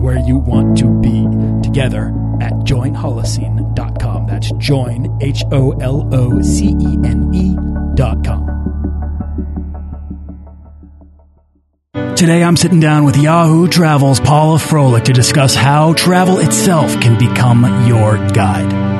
where you want to be together at joinholocene.com. That's join, H O L O C E N E.com. Today I'm sitting down with Yahoo Travel's Paula Froelich to discuss how travel itself can become your guide.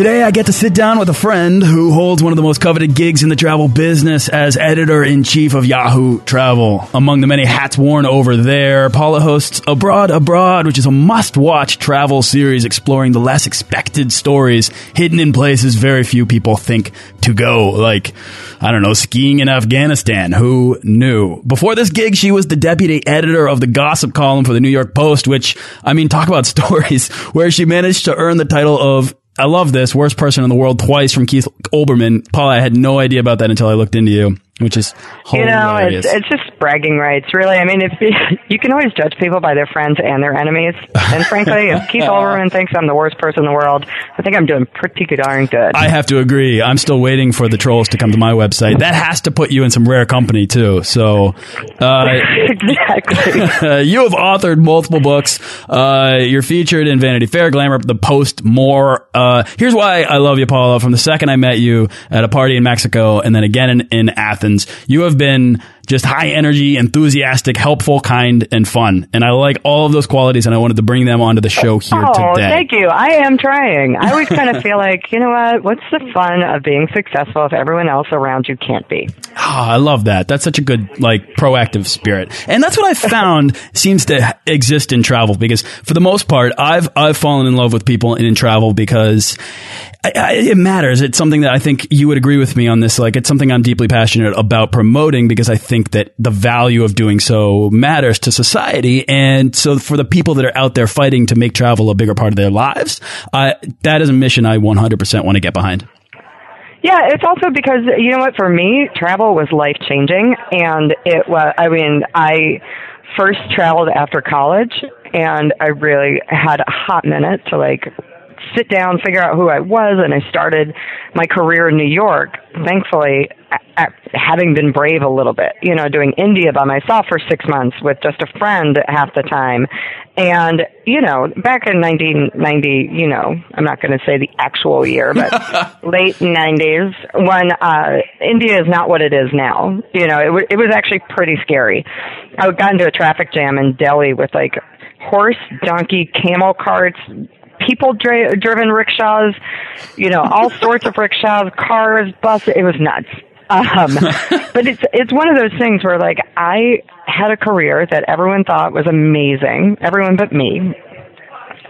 Today, I get to sit down with a friend who holds one of the most coveted gigs in the travel business as editor in chief of Yahoo Travel. Among the many hats worn over there, Paula hosts A Broad Abroad, which is a must watch travel series exploring the less expected stories hidden in places very few people think to go, like, I don't know, skiing in Afghanistan. Who knew? Before this gig, she was the deputy editor of the gossip column for the New York Post, which, I mean, talk about stories where she managed to earn the title of I love this. Worst person in the world twice from Keith Olbermann. Paul, I had no idea about that until I looked into you which is you know it's, it's just bragging rights really. I mean if you can always judge people by their friends and their enemies. And frankly if keith olbermann thinks i'm the worst person in the world i think i'm doing pretty good darn good. I have to agree. I'm still waiting for the trolls to come to my website. That has to put you in some rare company too. So uh, exactly. you have authored multiple books. Uh, you're featured in vanity fair glamour the post more. Uh, here's why i love you paula from the second i met you at a party in mexico and then again in, in athens you have been just high energy, enthusiastic, helpful, kind, and fun. And I like all of those qualities, and I wanted to bring them onto the show here oh, today. thank you. I am trying. I always kind of feel like, you know what? What's the fun of being successful if everyone else around you can't be? Oh, I love that. That's such a good, like, proactive spirit. And that's what I found seems to exist in travel because for the most part, I've, I've fallen in love with people in travel because I, I, it matters. It's something that I think you would agree with me on this. Like, it's something I'm deeply passionate about promoting because I think that the value of doing so matters to society. And so, for the people that are out there fighting to make travel a bigger part of their lives, uh, that is a mission I 100% want to get behind. Yeah, it's also because you know what? For me, travel was life changing, and it was. I mean, I first traveled after college, and I really had a hot minute to like sit down, figure out who I was, and I started my career in New York. Thankfully, having been brave a little bit, you know, doing India by myself for six months with just a friend half the time. And, you know, back in 1990, you know, I'm not going to say the actual year, but late 90s, when uh, India is not what it is now. You know, it, w- it was actually pretty scary. I got into a traffic jam in Delhi with like horse, donkey, camel carts, people dri- driven rickshaws, you know, all sorts of rickshaws, cars, buses. It was nuts. Um, but it's it's one of those things where like I had a career that everyone thought was amazing, everyone but me.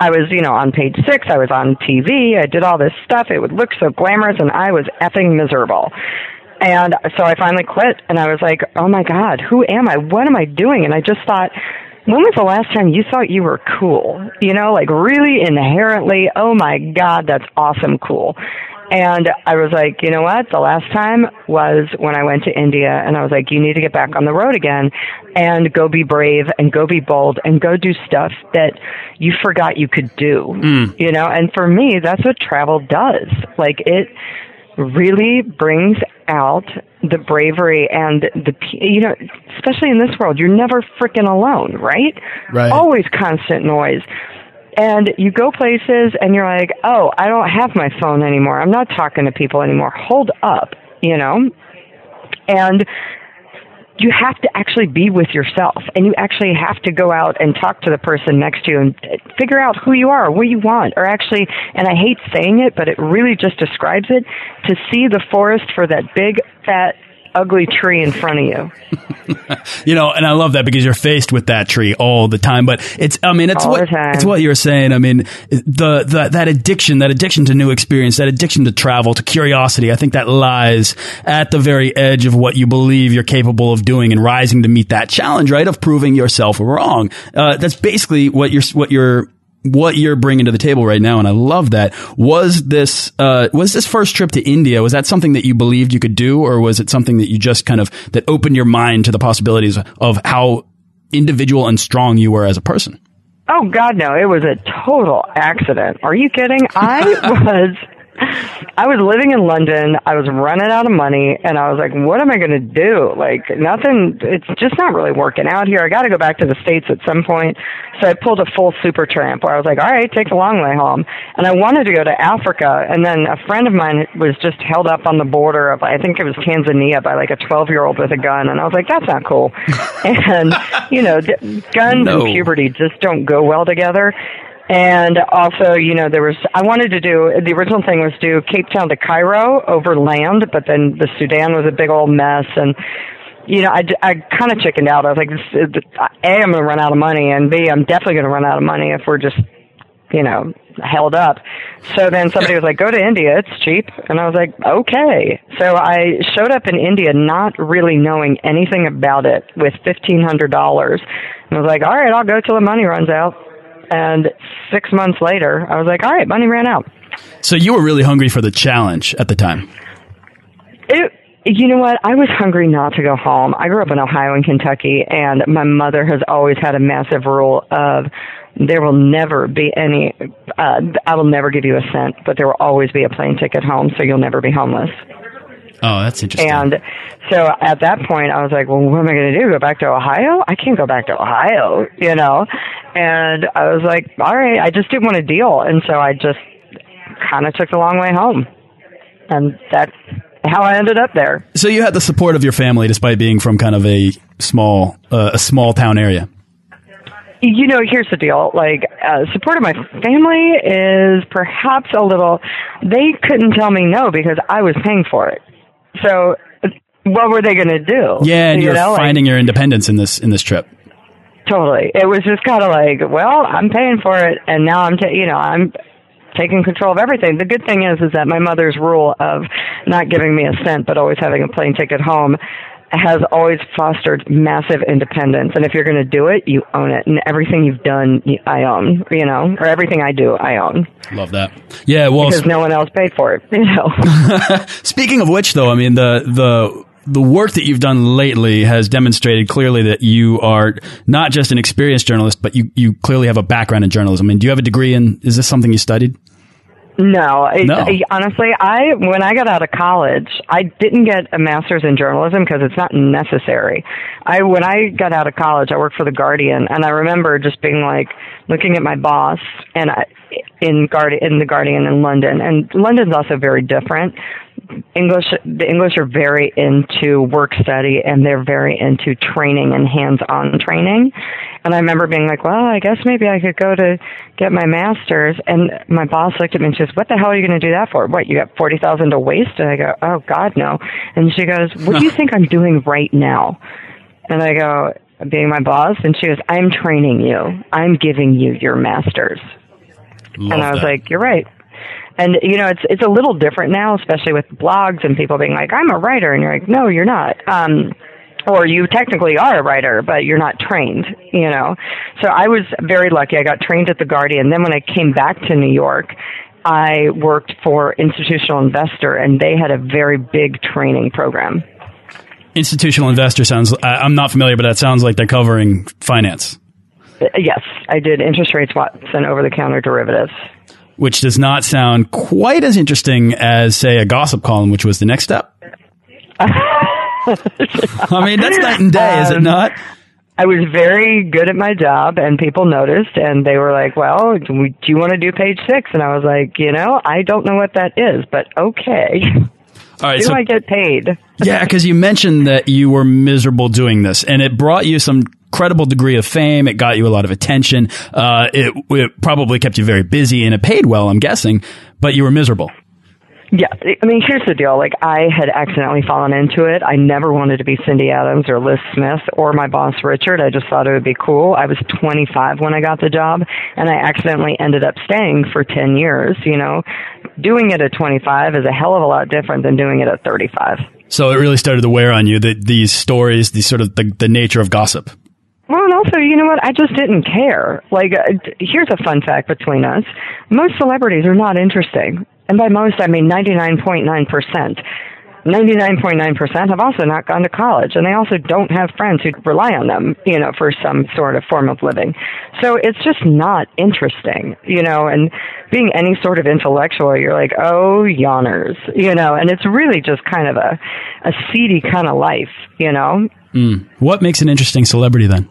I was, you know, on page six. I was on TV. I did all this stuff. It would look so glamorous, and I was effing miserable. And so I finally quit, and I was like, "Oh my God, who am I? What am I doing?" And I just thought, when was the last time you thought you were cool? You know, like really inherently, oh my God, that's awesome cool. And I was like, you know what? The last time was when I went to India and I was like, you need to get back on the road again and go be brave and go be bold and go do stuff that you forgot you could do. Mm. You know, and for me, that's what travel does. Like it really brings out the bravery and the you know especially in this world you're never freaking alone right? Right. Always constant noise. And you go places and you're like oh i don't have my phone anymore. I'm not talking to people anymore. Hold up you know? And you have to actually be with yourself and you actually have to go out and talk to the person next to you and uh, figure out who you are, what you want, or actually, and I hate saying it, but it really just describes it, to see the forest for that big, fat, ugly tree in front of you. you know, and I love that because you're faced with that tree all the time. But it's, I mean, it's all what it's what you're saying. I mean, the, the that addiction, that addiction to new experience, that addiction to travel, to curiosity. I think that lies at the very edge of what you believe you're capable of doing and rising to meet that challenge, right? Of proving yourself wrong. Uh, that's basically what you're what you're what you're bringing to the table right now, and I love that. Was this uh, was this first trip to India? Was that something that you believed you could do, or was it something that you just kind of that opened your mind to the possibilities of how individual and strong you were as a person? Oh God, no! It was a total accident. Are you kidding? I was I was living in London. I was running out of money, and I was like, "What am I going to do? Like nothing. It's just not really working out here. I got to go back to the states at some point." So I pulled a full Supertramp, where I was like, "All right, take the long way home." And I wanted to go to Africa, and then a friend of mine was just held up on the border of, I think it was Tanzania, by like a twelve-year-old with a gun, and I was like, "That's not cool." and you know, guns no. and puberty just don't go well together. And also, you know, there was, I wanted to do, the original thing was do Cape Town to Cairo over land, but then the Sudan was a big old mess. And, you know, I, I kind of chickened out. I was like, this, A, I'm going to run out of money, and B, I'm definitely going to run out of money if we're just, you know, held up. So then somebody was like, go to India, it's cheap. And I was like, okay. So I showed up in India not really knowing anything about it with $1,500. And I was like, all right, I'll go till the money runs out. And six months later, I was like, all right, money ran out. So you were really hungry for the challenge at the time. It, you know what? I was hungry not to go home. I grew up in Ohio and Kentucky, and my mother has always had a massive rule of there will never be any, uh, I will never give you a cent, but there will always be a plane ticket home, so you'll never be homeless. Oh, that's interesting. And so at that point, I was like, well, what am I going to do? Go back to Ohio? I can't go back to Ohio, you know? And I was like, all right, I just didn't want to deal. And so I just kind of took the long way home. And that's how I ended up there. So you had the support of your family despite being from kind of a small, uh, a small town area. You know, here's the deal. Like, uh, support of my family is perhaps a little, they couldn't tell me no because I was paying for it. So, what were they going to do? Yeah, and you are know, finding like, your independence in this in this trip. Totally. It was just kind of like, well, I'm paying for it, and now I'm, ta- you know, I'm taking control of everything. The good thing is, is that my mother's rule of not giving me a cent, but always having a plane ticket home, has always fostered massive independence. And if you're going to do it, you own it. And everything you've done, I own, you know, or everything I do, I own. Love that. Yeah, well, because no one else paid for it, you know. Speaking of which, though, I mean, the, the, the work that you've done lately has demonstrated clearly that you are not just an experienced journalist, but you, you clearly have a background in journalism. I mean, do you have a degree in, is this something you studied? No, no. I, honestly, I when I got out of college, I didn't get a master's in journalism because it's not necessary. I when I got out of college, I worked for the Guardian, and I remember just being like looking at my boss and I, in Guardian in the Guardian in London, and London's also very different. English the English are very into work study and they're very into training and hands-on training. And I remember being like, "Well, I guess maybe I could go to get my masters." And my boss looked at me and she goes, "What the hell are you going to do that for? What, you got 40,000 to waste?" And I go, "Oh god, no." And she goes, "What do you think I'm doing right now?" And I go, being my boss, and she goes, "I'm training you. I'm giving you your masters." Love and I was that. like, "You're right." And you know, it's it's a little different now, especially with blogs and people being like, "I'm a writer," and you're like, "No, you're not." Um, or you technically are a writer, but you're not trained, you know. So I was very lucky. I got trained at the Guardian. Then when I came back to New York, I worked for Institutional Investor, and they had a very big training program. Institutional Investor sounds. I'm not familiar, but that sounds like they're covering finance. Yes, I did interest rate swaps and over the counter derivatives which does not sound quite as interesting as, say, a gossip column, which was the next step. I mean, that's night and day, um, is it um, not? I was very good at my job, and people noticed, and they were like, "Well, do, do you want to do page six? And I was like, "You know, I don't know what that is, but okay." All right, Do so I get paid? yeah, because you mentioned that you were miserable doing this, and it brought you some credible degree of fame. It got you a lot of attention. Uh, it, it probably kept you very busy, and it paid well. I'm guessing, but you were miserable. Yeah, I mean, here's the deal. Like, I had accidentally fallen into it. I never wanted to be Cindy Adams or Liz Smith or my boss Richard. I just thought it would be cool. I was 25 when I got the job, and I accidentally ended up staying for 10 years. You know, doing it at 25 is a hell of a lot different than doing it at 35. So it really started to wear on you that these stories, these sort of the, the nature of gossip. Well, and also, you know what? I just didn't care. Like, uh, here's a fun fact between us. Most celebrities are not interesting. And by most, I mean 99.9%. 99.9% have also not gone to college and they also don't have friends who rely on them, you know, for some sort of form of living. So it's just not interesting, you know, and being any sort of intellectual, you're like, oh, yawners, you know, and it's really just kind of a, a seedy kind of life, you know. Mm. What makes an interesting celebrity then?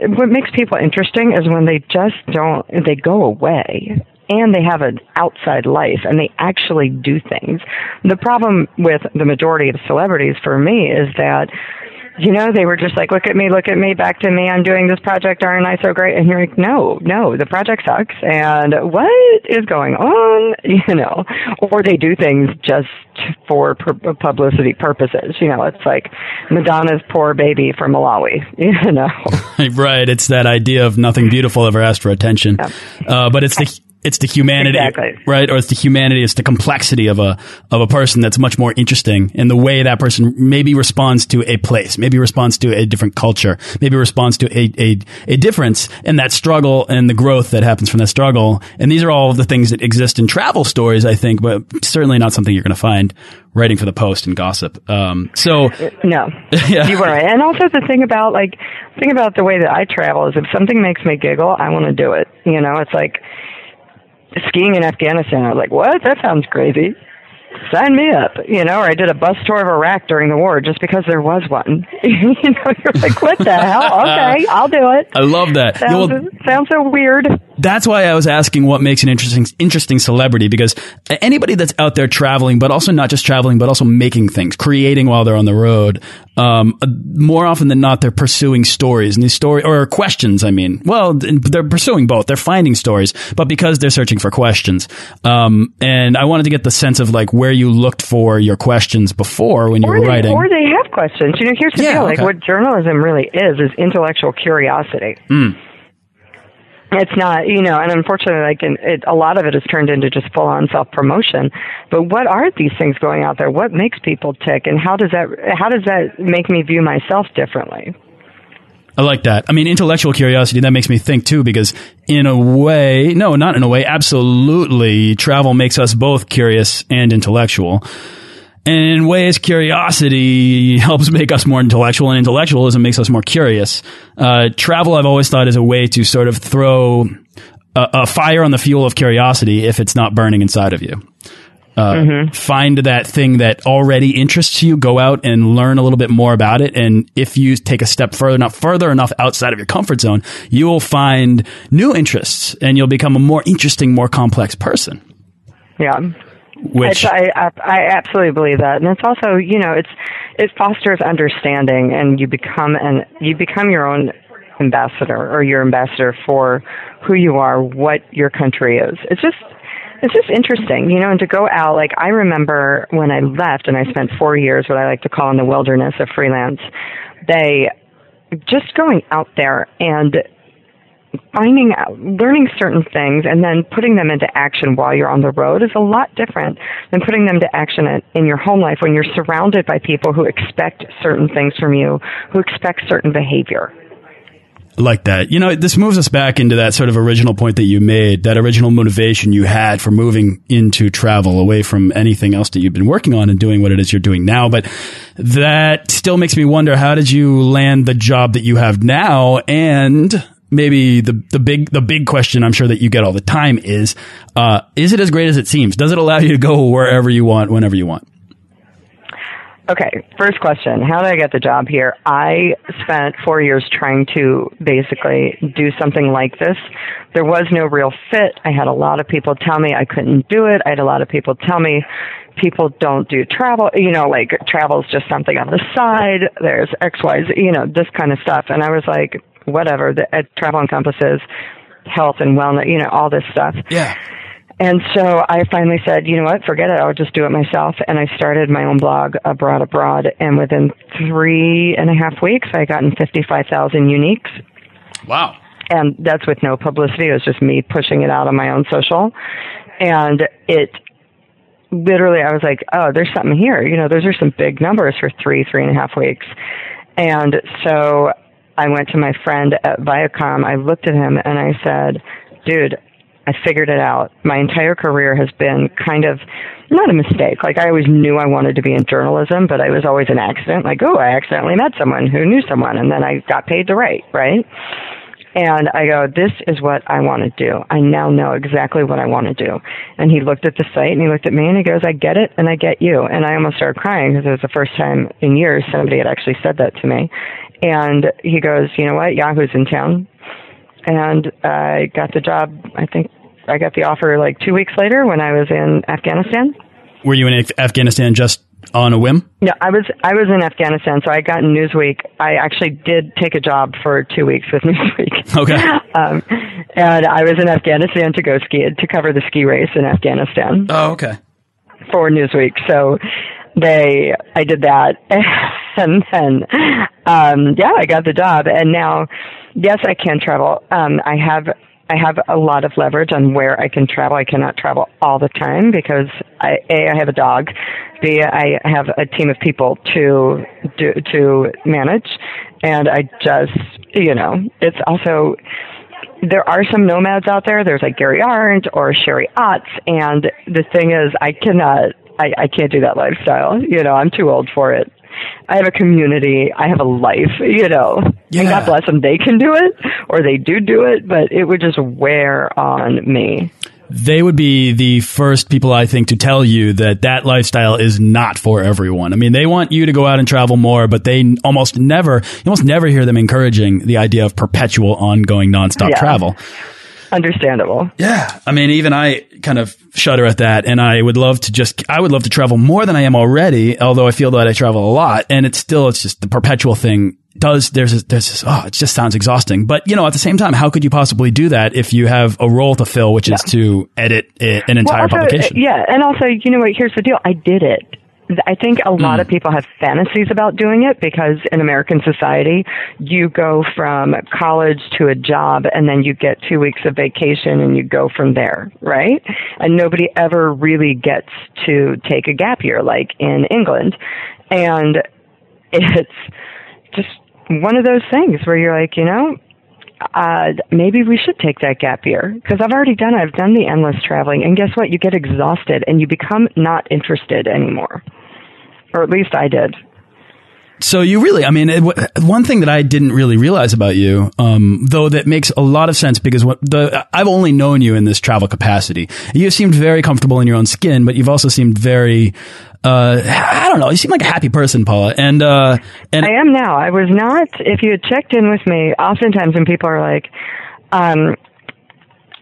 What makes people interesting is when they just don't, they go away and they have an outside life and they actually do things. The problem with the majority of celebrities for me is that you know, they were just like, look at me, look at me, back to me, I'm doing this project, aren't I so great? And you're like, no, no, the project sucks, and what is going on? You know, or they do things just for publicity purposes. You know, it's like Madonna's poor baby from Malawi, you know. right, it's that idea of nothing beautiful ever asked for attention. Yeah. Uh, but it's the it's the humanity, exactly. right? Or it's the humanity, it's the complexity of a of a person that's much more interesting in the way that person maybe responds to a place, maybe responds to a different culture, maybe responds to a a, a difference in that struggle and the growth that happens from that struggle. And these are all of the things that exist in travel stories, I think, but certainly not something you're going to find writing for the Post and gossip. Um, so no, yeah. you were right. And also the thing about like thing about the way that I travel is if something makes me giggle, I want to do it. You know, it's like skiing in Afghanistan. I was like, what? That sounds crazy. Sign me up, you know. Or I did a bus tour of Iraq during the war just because there was one. you know, you're like, what the hell? Okay, I'll do it. I love that. Sounds, well, sounds so weird. That's why I was asking what makes an interesting interesting celebrity because anybody that's out there traveling, but also not just traveling, but also making things, creating while they're on the road. Um, more often than not, they're pursuing stories and these story or questions. I mean, well, they're pursuing both. They're finding stories, but because they're searching for questions. Um, and I wanted to get the sense of like where you looked for your questions before when you or were they, writing, or they have questions. You know, here's the yeah, deal: okay. like what journalism really is is intellectual curiosity. Mm it's not, you know, and unfortunately, like, in, it, a lot of it is turned into just full on self promotion. But what are these things going out there? What makes people tick, and how does that how does that make me view myself differently? I like that. I mean, intellectual curiosity, that makes me think too, because in a way, no, not in a way, absolutely, travel makes us both curious and intellectual. And in ways, curiosity helps make us more intellectual, and intellectualism makes us more curious. Uh, travel, I've always thought, is a way to sort of throw a, a, fire on the fuel of curiosity if it's not burning inside of you. Uh, mm -hmm. Find that thing that already interests you, go out and learn a little bit more about it. And if you take a step further enough, further enough outside of your comfort zone, you will find new interests and you'll become a more interesting, more complex person. Yeah. Which I, I, I absolutely believe that, and it's also you know it's it fosters understanding, and you become and you become your own ambassador or your ambassador for who you are, what your country is. It's just it's just interesting, you know, and to go out like I remember when I left and I spent four years what I like to call in the wilderness of freelance. They just going out there and finding out, learning certain things and then putting them into action while you're on the road is a lot different than putting them to action in your home life when you're surrounded by people who expect certain things from you, who expect certain behavior. Like that. You know, this moves us back into that sort of original point that you made, that original motivation you had for moving into travel away from anything else that you've been working on and doing what it is you're doing now. But that still makes me wonder, how did you land the job that you have now? And maybe the the big the big question I'm sure that you get all the time is uh, is it as great as it seems? Does it allow you to go wherever you want, whenever you want? Okay, first question. How did I get the job here? I spent four years trying to basically do something like this. There was no real fit. I had a lot of people tell me I couldn't do it. I had a lot of people tell me people don't do travel, you know, like travel's just something on the side. There's X, Y, Z, you know, this kind of stuff. And I was like, whatever, the, uh, travel encompasses health and wellness, you know, all this stuff. Yeah. And so I finally said, you know what, forget it. I'll just do it myself. And I started my own blog, A Broad Abroad. And within three and a half weeks, I gotten 55,000 uniques. Wow. And that's with no publicity. It was just me pushing it out on my own social. And it literally, I was like, oh, there's something here. You know, those are some big numbers for three, three and a half weeks. And so I went to my friend at Viacom. I looked at him and I said, dude, I figured it out. My entire career has been kind of not a mistake. Like I always knew I wanted to be in journalism, but I was always an accident. Like, oh, I accidentally met someone who knew someone, and then I got paid to write, right? And I go, this is what I want to do. I now know exactly what I want to do. And he looked at the site and he looked at me and he goes, I get it and I get you. And I almost started crying because it was the first time in years somebody had actually said that to me. And he goes, you know what? Yahoo's in town and I got the job. I think I got the offer like two weeks later when I was in Afghanistan. Were you in Afghanistan just on a whim? Yeah, I was I was in Afghanistan, so I got in Newsweek. I actually did take a job for two weeks with Newsweek. Okay. Um, and I was in Afghanistan to go ski to cover the ski race in Afghanistan. Oh, okay. For Newsweek, so they I did that, and then um, yeah, I got the job, and now yes, I can travel. Um, I have I have a lot of leverage on where I can travel. I cannot travel all the time because I, a I have a dog, b I have a team of people to do to manage, and I just you know it's also there are some nomads out there. There's like Gary Arndt or Sherry Otts, and the thing is, I cannot, I, I can't do that lifestyle. You know, I'm too old for it. I have a community. I have a life, you know. Yeah. And God bless them. They can do it or they do do it, but it would just wear on me. They would be the first people I think to tell you that that lifestyle is not for everyone. I mean, they want you to go out and travel more, but they almost never, you almost never hear them encouraging the idea of perpetual, ongoing, nonstop Yeah. travel. Understandable. Yeah. I mean, even I kind of shudder at that. And I would love to just, I would love to travel more than I am already, although I feel that I travel a lot. And it's still, it's just the perpetual thing does, there's, a, there's this, oh, it just sounds exhausting. But, you know, at the same time, how could you possibly do that if you have a role to fill, which is to edit i- an entire also, publication? Yeah, and also, you know what? Here's the deal. I did it. I think a lot Hmm. of people have fantasies about doing it because in American society, you go from college to a job and then you get two weeks of vacation and you go from there, right? And nobody ever really gets to take a gap year like in England. And it's just one of those things where you're like, you know, uh, maybe we should take that gap year because I've already done it. I've done the endless traveling, and guess what? You get exhausted and you become not interested anymore, or at least I did. So you really, I mean, it, w- one thing that I didn't really realize about you, um, though that makes a lot of sense because what the I've only known you in this travel capacity. You seemed very comfortable in your own skin, but you've also seemed very, uh, I don't know, you seem like a happy person, Paula. And uh, and I am now. I was not. If you had checked in with me, oftentimes when people are like, um,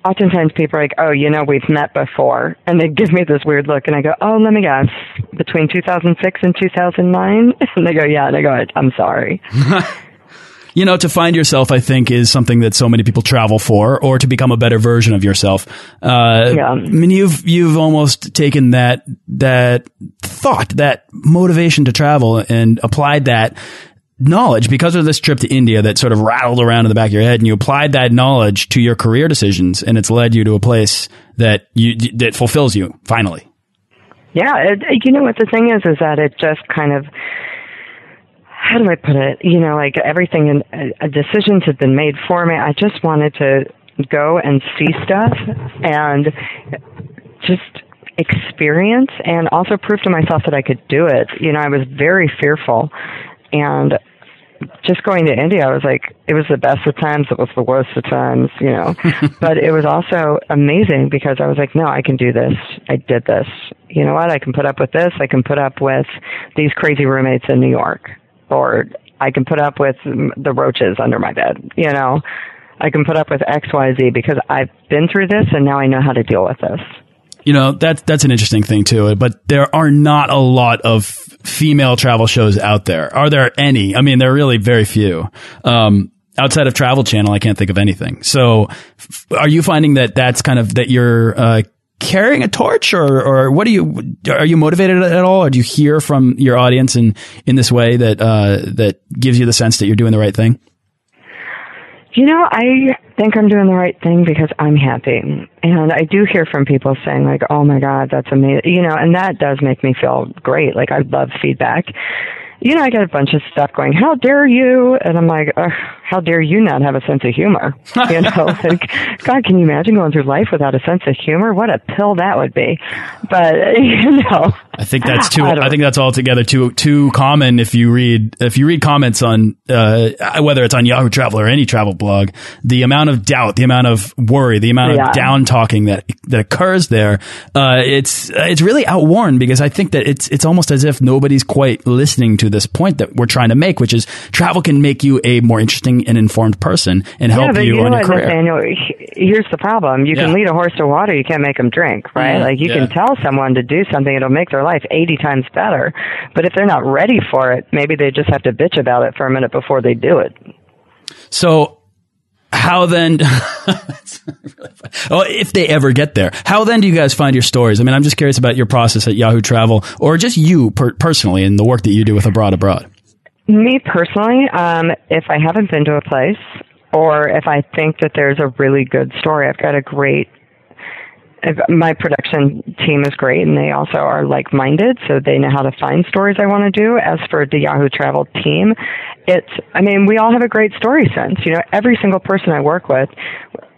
oftentimes people are like, "Oh, you know, we've met before," and they give me this weird look, and I go, "Oh, let me guess, between 2006 and 2009," and they go, "Yeah," and I go, "I'm sorry." you know, to find yourself, I think, is something that so many people travel for, or to become a better version of yourself. Uh, Yeah. I mean, you've you've almost taken that that thought, that motivation to travel, and applied that knowledge because of this trip to India that sort of rattled around in the back of your head, and you applied that knowledge to your career decisions, and it's led you to a place that you that fulfills you finally. Yeah, it, you know what the thing is is that it just kind of how do I put it? You know, like everything in uh, decisions had been made for me. I just wanted to go and see stuff and just experience and also prove to myself that I could do it. You know, I was very fearful and just going to India, I was like, it was the best of times, it was the worst of times, you know. but it was also amazing because I was like, no, I can do this. I did this. You know what? I can put up with this. I can put up with these crazy roommates in New York, or I can put up with the roaches under my bed. You know, I can put up with X, Y, Z because I've been through this and now I know how to deal with this. You know, that's, that's an interesting thing too, but there are not a lot of female travel shows out there. Are there any? I mean, there are really very few. Um, outside of Travel Channel, I can't think of anything. So are you finding that that's kind of, that you're, uh, carrying a torch or, or what are you, are you motivated at all? Or do you hear from your audience in, in this way that, uh, that gives you the sense that you're doing the right thing? You know, I think I'm doing the right thing because I'm happy. And I do hear from people saying like, "Oh my god, that's amazing." You know, and that does make me feel great. Like I love feedback you know, I get a bunch of stuff going, how dare you? And I'm like, how dare you not have a sense of humor? You know, like, God, can you imagine going through life without a sense of humor? What a pill that would be. But, you know. I think that's too, I, I think that's altogether too, too common if you read, if you read comments on, uh, whether it's on Yahoo Travel or any travel blog, the amount of doubt, the amount of worry, the amount yeah. of down talking that, that occurs there, uh, it's, it's really outworn because I think that it's, it's almost as if nobody's quite listening to this point that we're trying to make, which is travel can make you a more interesting and informed person and help yeah, you, you on your career. Nathaniel, here's the problem: you yeah. can lead a horse to water, you can't make them drink, right? Mm-hmm. Like you yeah. can tell someone to do something; it'll make their life 80 times better. But if they're not ready for it, maybe they just have to bitch about it for a minute before they do it. So how then well if they ever get there how then do you guys find your stories i mean i'm just curious about your process at yahoo travel or just you per personally and the work that you do with a broad abroad me personally um, if i haven't been to a place or if i think that there's a really good story i've got a great my production team is great and they also are like minded so they know how to find stories i want to do. As for the yahoo travel team it's i mean we all have a great story sense. You know every single person i work with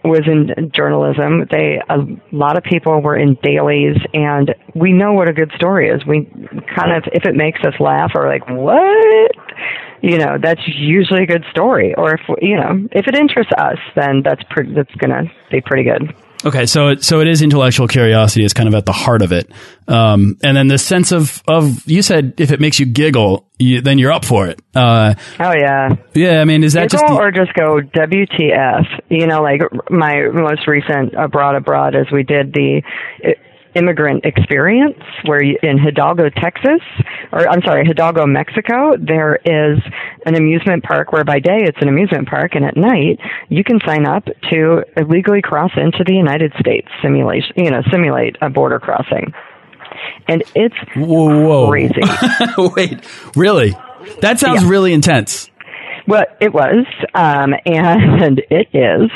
was in journalism. They a lot of people were in dailies and we know what a good story is. We kind of if it makes us laugh or like what? You know that's usually a good story. Or if you know if it interests us then that's pretty that's gonna be pretty good Okay, so it, so it is intellectual curiosity is kind of at the heart of it, um, and then the sense of of you said if it makes you giggle, you, then you're up for it. Uh, oh yeah, yeah. I mean, is that giggle just the, or just go WTF? You know, like my most recent a broad abroad as we did the immigrant experience where you, in Hidalgo, Texas, or I'm sorry, Hidalgo, Mexico, there is an amusement park where by day it's an amusement park and at night you can sign up to illegally cross into the United States simulation, you know, simulate a border crossing. And it's whoa, whoa. crazy. Wait, really? That sounds yeah. really intense. Well, it was, um, and it is,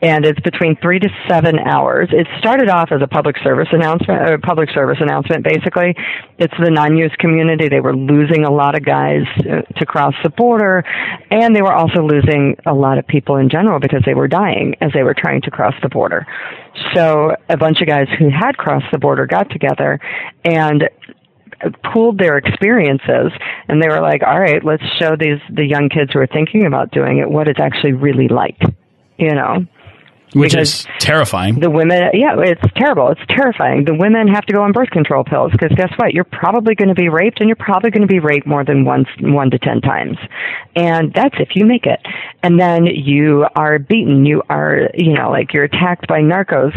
and it's between three to seven hours. It started off as a public service announcement, a public service announcement. Basically, it's the non-use community. They were losing a lot of guys uh, to cross the border, and they were also losing a lot of people in general because they were dying as they were trying to cross the border. So a bunch of guys who had crossed the border got together and pooled their experiences and they were like, all right, let's show these, the young kids who are thinking about doing it what it's actually really like, you know? Which because is terrifying. The women, yeah, it's terrible. It's terrifying. The women have to go on birth control pills because guess what? You're probably going to be raped, and you're probably going to be raped more than once, one to ten times, and that's if you make it. And then you are beaten. You are, you know, like you're attacked by narcos,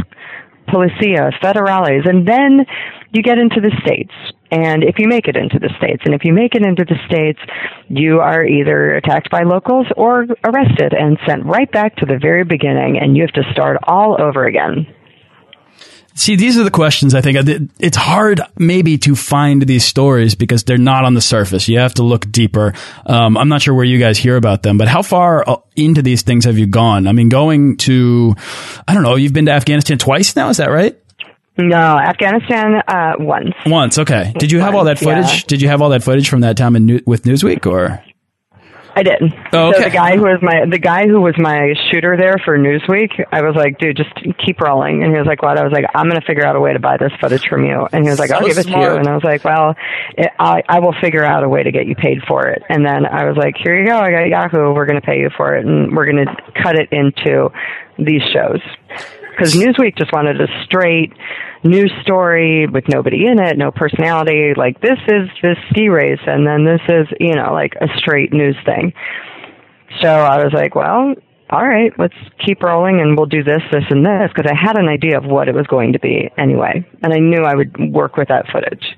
policia, federales, and then you get into the states. And if you make it into the states and if you make it into the states you are either attacked by locals or arrested and sent right back to the very beginning and you have to start all over again See, these are the questions I think. It's hard maybe to find these stories because they're not on the surface. You have to look deeper. Um, I'm not sure where you guys hear about them, but how far uh, into these things have you gone? I mean, going to, I don't know, you've been to Afghanistan twice now, is that right? No, Afghanistan uh, once. Once, okay. Did you have once, all that footage? Yeah. Did you have all that footage from that time in New with Newsweek, or? I did. Oh, okay. So the guy who was my the guy who was my shooter there for Newsweek, I was like, dude, just keep rolling. And he was like, what? I was like, I'm gonna figure out a way to buy this footage from you. And he was like, So I'll give it to you. And I was like, well, it, I I will figure out a way to get you paid for it. And then I was like, here you go. I got Yahoo. We're gonna pay you for it, and we're gonna cut it into these shows. Because Newsweek just wanted a straight news story with nobody in it, no personality. Like this is this ski race, and then this is you know like a straight news thing. So I was like, well, all right, let's keep rolling, and we'll do this, this, and this because I had an idea of what it was going to be anyway, and I knew I would work with that footage.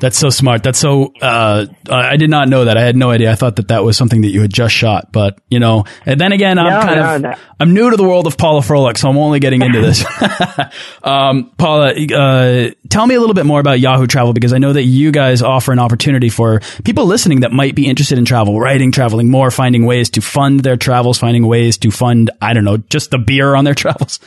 That's so smart. That's so. Uh, I did not know that. I had no idea. I thought that that was something that you had just shot. But you know, and then again, I'm No, kind no, of. no. I'm new to the world of Paula Froelich, so I'm only getting into this. um, Paula, uh, tell me a little bit more about Yahoo Travel because I know that you guys offer an opportunity for people listening that might be interested in travel, writing, traveling more, finding ways to fund their travels, finding ways to fund. I don't know, just the beer on their travels.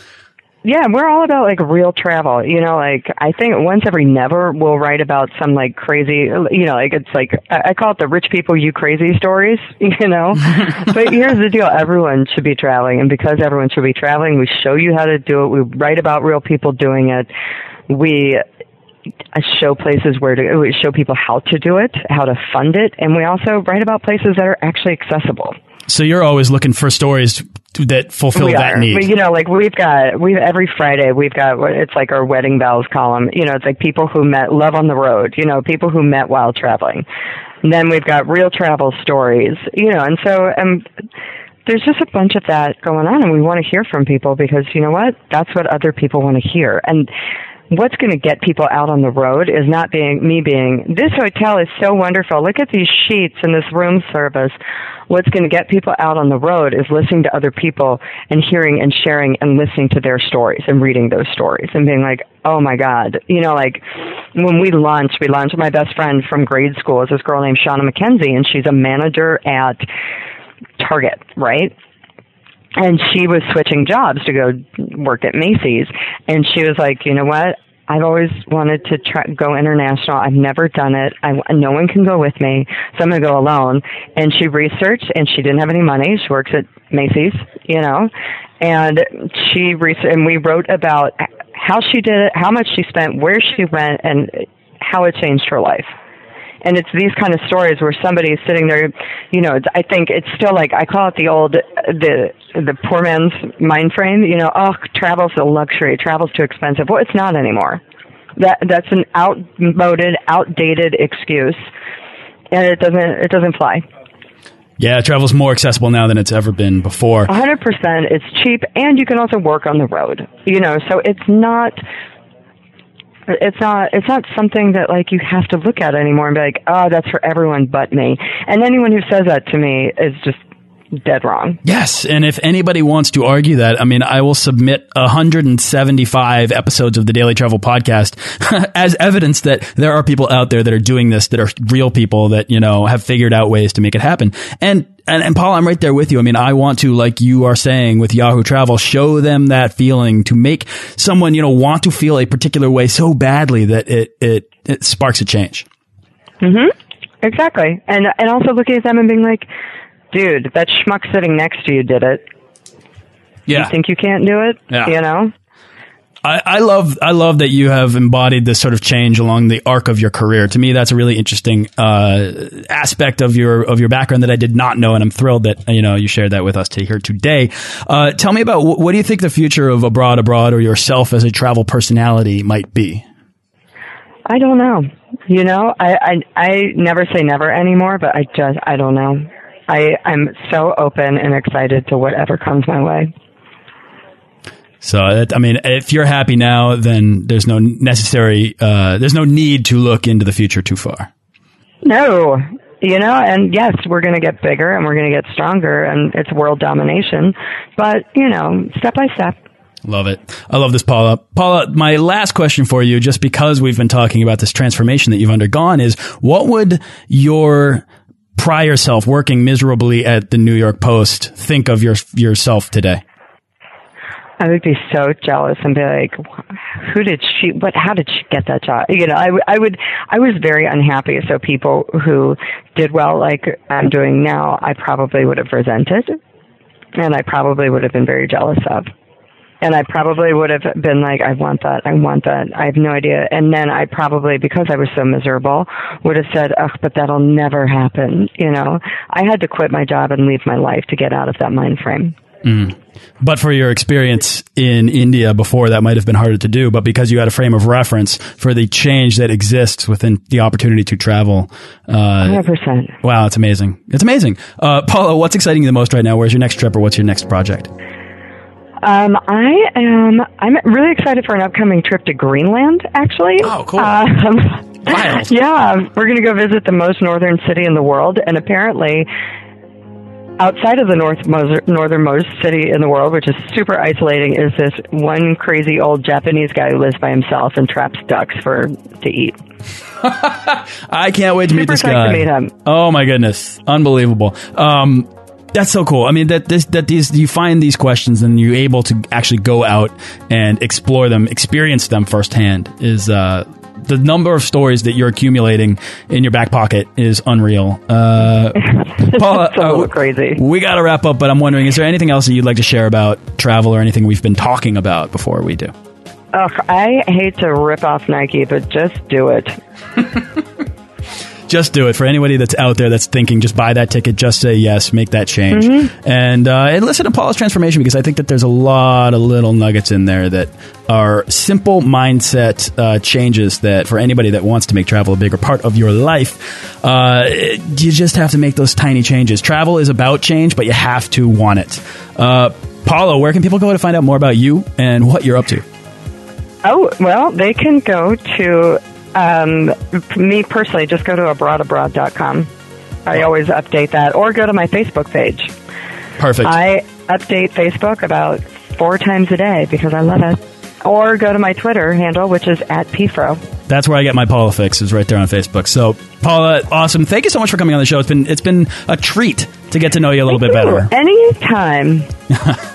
Yeah, we're all about like real travel. You know, like I think once every never we'll write about some like crazy, you know, like it's like I I call it the rich people you crazy stories, you know. but here's the deal: everyone should be traveling, and because everyone should be traveling, we show you how to do it. We write about real people doing it. We uh, show places where to we show people how to do it, how to fund it, and we also write about places that are actually accessible. So you're always looking for stories that fulfill that need. But, you know, like we've got we every Friday we've got what it's like our wedding bells column. You know, it's like people who met love on the road. You know, people who met while traveling. And then we've got real travel stories. You know, and so um, there's just a bunch of that going on, and we want to hear from people because you know what? That's what other people want to hear. And what's going to get people out on the road is not being me being this hotel is so wonderful. Look at these sheets and this room service. What's going to get people out on the road is listening to other people and hearing and sharing and listening to their stories and reading those stories and being like oh my god. You know like when we launched we launched my best friend from grade school. Is this girl named shauna mckenzie and she's a manager at target right and she was switching jobs to go work at Macy's and she was like you know what I've always wanted to try go international. I've never done it. I, no one can go with me, so I'm going to go alone. And she researched, and she didn't have any money. She works at Macy's, you know, and she researched, and we wrote about how she did it, how much she spent, where she went, and how it changed her life and it's these kind of stories where somebody is sitting there you know it's, i think it's still like i call it the old the the poor man's mind frame you know oh travel's a luxury travel's too expensive well it's not anymore that that's an outmoded outdated excuse and it doesn't it doesn't fly Yeah, travel's more accessible now than it's ever been before. A hundred percent. It's cheap, and you can also work on the road. You know, so it's not. It's not. It's not something that like you have to look at anymore and be like, oh, that's for everyone but me. And anyone who says that to me is just dead wrong. Yes, and if anybody wants to argue that, I mean, I will submit 175 episodes of the Daily Travel Podcast as evidence that there are people out there that are doing this, that are real people that, you know, have figured out ways to make it happen. And and, and Paul, I'm right there with you. I mean, I want to, like you are saying with Yahoo Travel, show them that feeling to make someone, you know, want to feel a particular way so badly that it, it, it sparks a change. Mm-hmm. Exactly. And and also looking at them and being like, dude, that schmuck sitting next to you did it. Yeah. You think you can't do it? Yeah. You know? I, I love I love that you have embodied this sort of change along the arc of your career. To me, that's a really interesting uh, aspect of your of your background that I did not know, and I'm thrilled that you know you shared that with us to here today. Uh, tell me about what do you think the future of a broad abroad or yourself as a travel personality might be. I don't know. You know, I, I I never say never anymore, but I just I don't know. I I'm so open and excited to whatever comes my way. So I mean, if you're happy now, then there's no necessary uh, there's no need to look into the future too far. No, you know, and yes, we're going to get bigger and we're going to get stronger, and it's world domination. But you know, step by step. Love it. I love this, Paula. Paula, my last question for you, just because we've been talking about this transformation that you've undergone, is what would your prior self, working miserably at the New York Post, think of your yourself today? I would be so jealous and be like, who did she, what, how did she get that job? You know, I, I would, I was very unhappy. So people who did well, like I'm doing now, I probably would have resented and I probably would have been very jealous of. And I probably would have been like, I want that, I want that, I have no idea. And then I probably, because I was so miserable, would have said, ugh, but that'll never happen. You know, I had to quit my job and leave my life to get out of that mind frame. Mm. But for your experience in India before, that might have been harder to do. But because you had a frame of reference for the change that exists within the opportunity to travel. Uh, 100%. Wow, it's amazing. It's amazing. Uh, Paula, what's exciting you the most right now? Where's your next trip or what's your next project? Um, I am. I'm really excited for an upcoming trip to Greenland. Actually. Oh, cool. Um, yeah, we're going to go visit the most northern city in the world, and apparently, outside of the north northernmost city in the world, which is super isolating, is this one crazy old Japanese guy who lives by himself and traps ducks for to eat. I can't wait to super meet this guy. Meet him. Oh my goodness, unbelievable. Um, that's so cool. I mean, that this that these you find these questions and you're able to actually go out and explore them, experience them firsthand. Is uh, the number of stories that you're accumulating in your back pocket is unreal. Uh, Paula, so uh, crazy. We got to wrap up, but I'm wondering, is there anything else that you'd like to share about travel or anything we've been talking about before we do? Ugh, I hate to rip off Nike, but just do it. just do it for anybody that's out there that's thinking just buy that ticket just say yes make that change. Mm -hmm. and uh, and listen to paula's transformation because i think that there's a lot of little nuggets in there that are simple mindset uh, changes that for anybody that wants to make travel a bigger part of your life uh, you just have to make those tiny changes. Travel is about change but you have to want it. Uh, paula where can people go to find out more about you and what you're up to? Oh, well, they can go to um, me personally, just go to abroadabroad.com. I always update that, or go to my Facebook page. Perfect. I update Facebook about four times a day because I love it. Or go to my Twitter handle, which is at PFRO. That's where I get my Paula fix, is right there on Facebook. So, Paula, awesome. Thank you so much for coming on the show. It's been it's been a treat to get to know you a little Thank bit you. better. Anytime.